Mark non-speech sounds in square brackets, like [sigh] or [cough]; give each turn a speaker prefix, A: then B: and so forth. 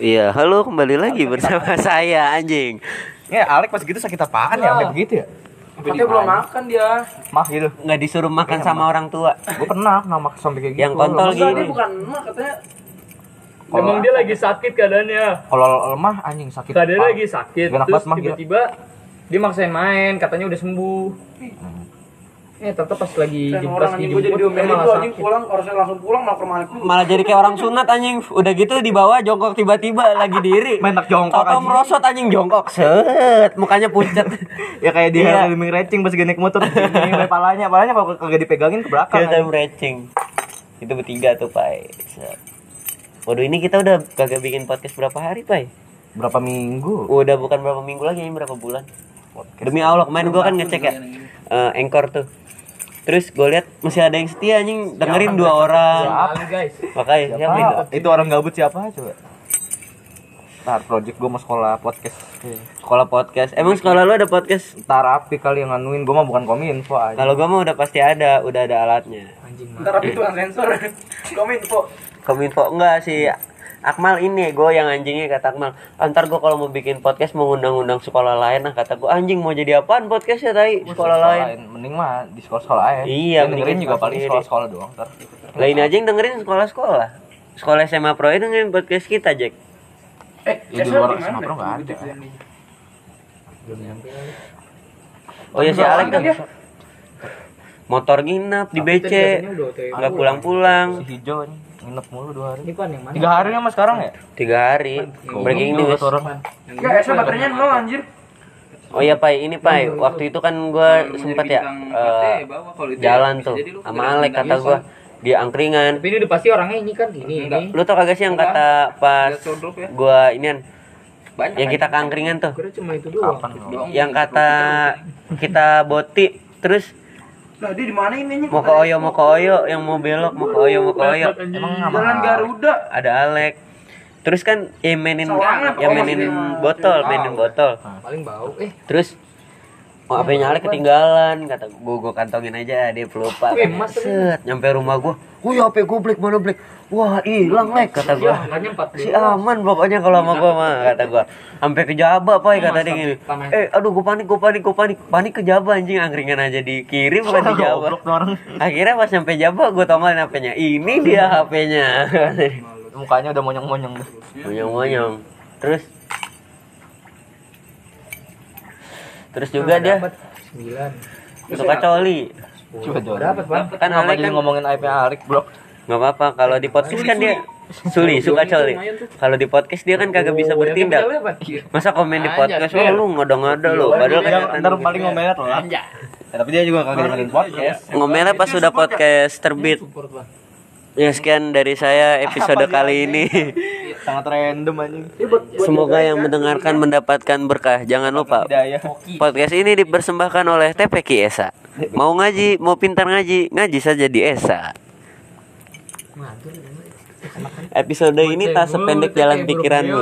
A: Iya, halo kembali lagi bersama [laughs] saya anjing.
B: Ya, Alek pas gitu sakit apaan ya? Sampai begitu ya?
C: Katanya belum makan dia.
B: Mah gitu.
A: Nggak disuruh makan sama orang tua.
B: Gue pernah nama sampai kayak gitu.
A: Yang kontol.
C: Enggak, dia bukan emak katanya.
B: Kalau-
D: Emang dia lagi sakit keadaannya.
B: Kalau lemah anjing sakit.
D: Keadaannya lagi sakit. Terus
B: gila.
D: tiba-tiba dia maksain main, katanya udah sembuh. Eh, ternyata pas lagi
C: Dan
D: jemput
C: orang anjing gue jadi diomelin
D: malah
C: tuh anjing
D: sakit.
C: pulang harusnya langsung pulang malah ke rumah aku.
A: Malah jadi kayak orang sunat anjing. Udah gitu di bawah jongkok tiba-tiba lagi diri.
B: Main tak jongkok anjing.
A: merosot anjing jongkok. Set, mukanya pucat. [laughs]
B: Ya kayak dia
A: Iya.
B: filming racing pas naik motor Ini sampai palanya, palanya kalau kagak dipegangin ke belakang.
A: Kita matching. Itu bertiga tuh, Pai. Waduh, ini kita udah kagak bikin podcast berapa hari, Pai?
B: Berapa minggu?
A: Udah bukan berapa minggu lagi, ini berapa bulan. Demi Allah, kemarin gua kan ngecek ya. Eh, Anchor tuh. Terus gue lihat masih ada yang setia anjing dengerin dua orang.
D: Kali, guys.
A: Makanya siapa itu?
B: Ah, itu orang gabut siapa coba? Ntar project gue mau sekolah podcast.
A: Sekolah podcast. Emang sekolah lu ada podcast?
B: Ntar api kali yang nganuin, gue mah bukan kominfo aja.
A: Kalau gua mah udah pasti ada, udah ada alatnya.
D: Anjing
C: Ntar tapi tukang sensor. [laughs] Kominfo.
A: Kominfo enggak sih. Akmal ini gue yang anjingnya kata Akmal. Antar gue kalau mau bikin podcast mau undang-undang sekolah lain nah kata gue anjing mau jadi apaan podcast ya tadi sekolah lain.
B: Mending mah di sekolah-sekolah aja.
A: Iya,
B: Dia dengerin
A: mending
B: juga
A: sekolah
B: paling sekolah-sekolah doang ntar.
A: lain aja yang dengerin sekolah-sekolah. Sekolah SMA Pro itu dengerin podcast kita Jack.
C: Eh,
B: Ya, di luar
C: mana?
B: pro nggak ada.
A: oh ya si Alek tuh motor nginep di BC nggak pulang-pulang.
B: Si hijau nih nginep mulu dua hari.
D: Ini pan yang mana?
B: Tiga hari mas? Sekarang ya?
A: tiga hari. Breaking news.
C: Enggak, Esa baterainya nol anjir.
A: oh iya Pai ini Pai waktu itu kan gue sempet ya eh, jalan tuh sama Alek kata gue di angkringan.
D: Tapi ini udah pasti orangnya ini kan ini ini.
A: lu tau kagak sih yang kata pas gua inian? Yang kita ke angkringan tuh.
D: Kira cuma itu doang.
A: Yang kata kita boti terus
C: Nah, dia di mana ininya?
A: mau ke Oyo mau ke Oyo yang mau belok mau ke Oyo mau ke Oyo
B: Emang
C: Jalan Garuda.
A: ada Alek terus kan yang mainin yang
C: oh,
A: mainin botol mainin botol
D: Paling bau. Eh,
A: terus Oh, HP-nya Alek ketinggalan kata gua gua kantongin aja dia pelupa
D: Wih, Mas,
A: set nyampe rumah gua. Oh ya HP black mana black wah hilang lek kata
D: makanya 4
A: si aman pokoknya kalau sama gua mah kata gua. Sampai ke Jaba pak kata dia gini. eh aduh gua panik gua panik gua panik. Panik ke Jaba anjing angkringan aja dikirim [laughs] bukan di Jaba. Akhirnya pas sampai Jaba gua tongolin HP-nya ini dia HP-nya
B: Mukanya udah monyong-monyong. Deh.
A: monyong monyong terus terus juga dia
D: 9.
A: suka coli.
B: Coba.
D: Dapat, Bang.
A: kan Alek
B: jadi
A: kan
B: ngomongin IP Alek, Bro?
A: nggak apa-apa kalau di podcast kan dia Suli suka coli. Kalau di podcast dia kan kagak bisa bertindak. masa komen di podcast oh lu ngada-ngada lu? Padahal kan
B: Yang ntar paling ngomelnya tuh. Ya, tapi dia juga kagak dengerin podcast.
A: ngomelnya pas sudah podcast terbit ya sekian dari saya episode kali ini. [laughs]
B: Sangat random anjing.
A: semoga yang mendengarkan mendapatkan berkah. Jangan lupa podcast ini dipersembahkan oleh TPQ ESA. Mau ngaji mau pintar ngaji ngaji saja di ESA. Episode ini tak sependek jalan pikiranmu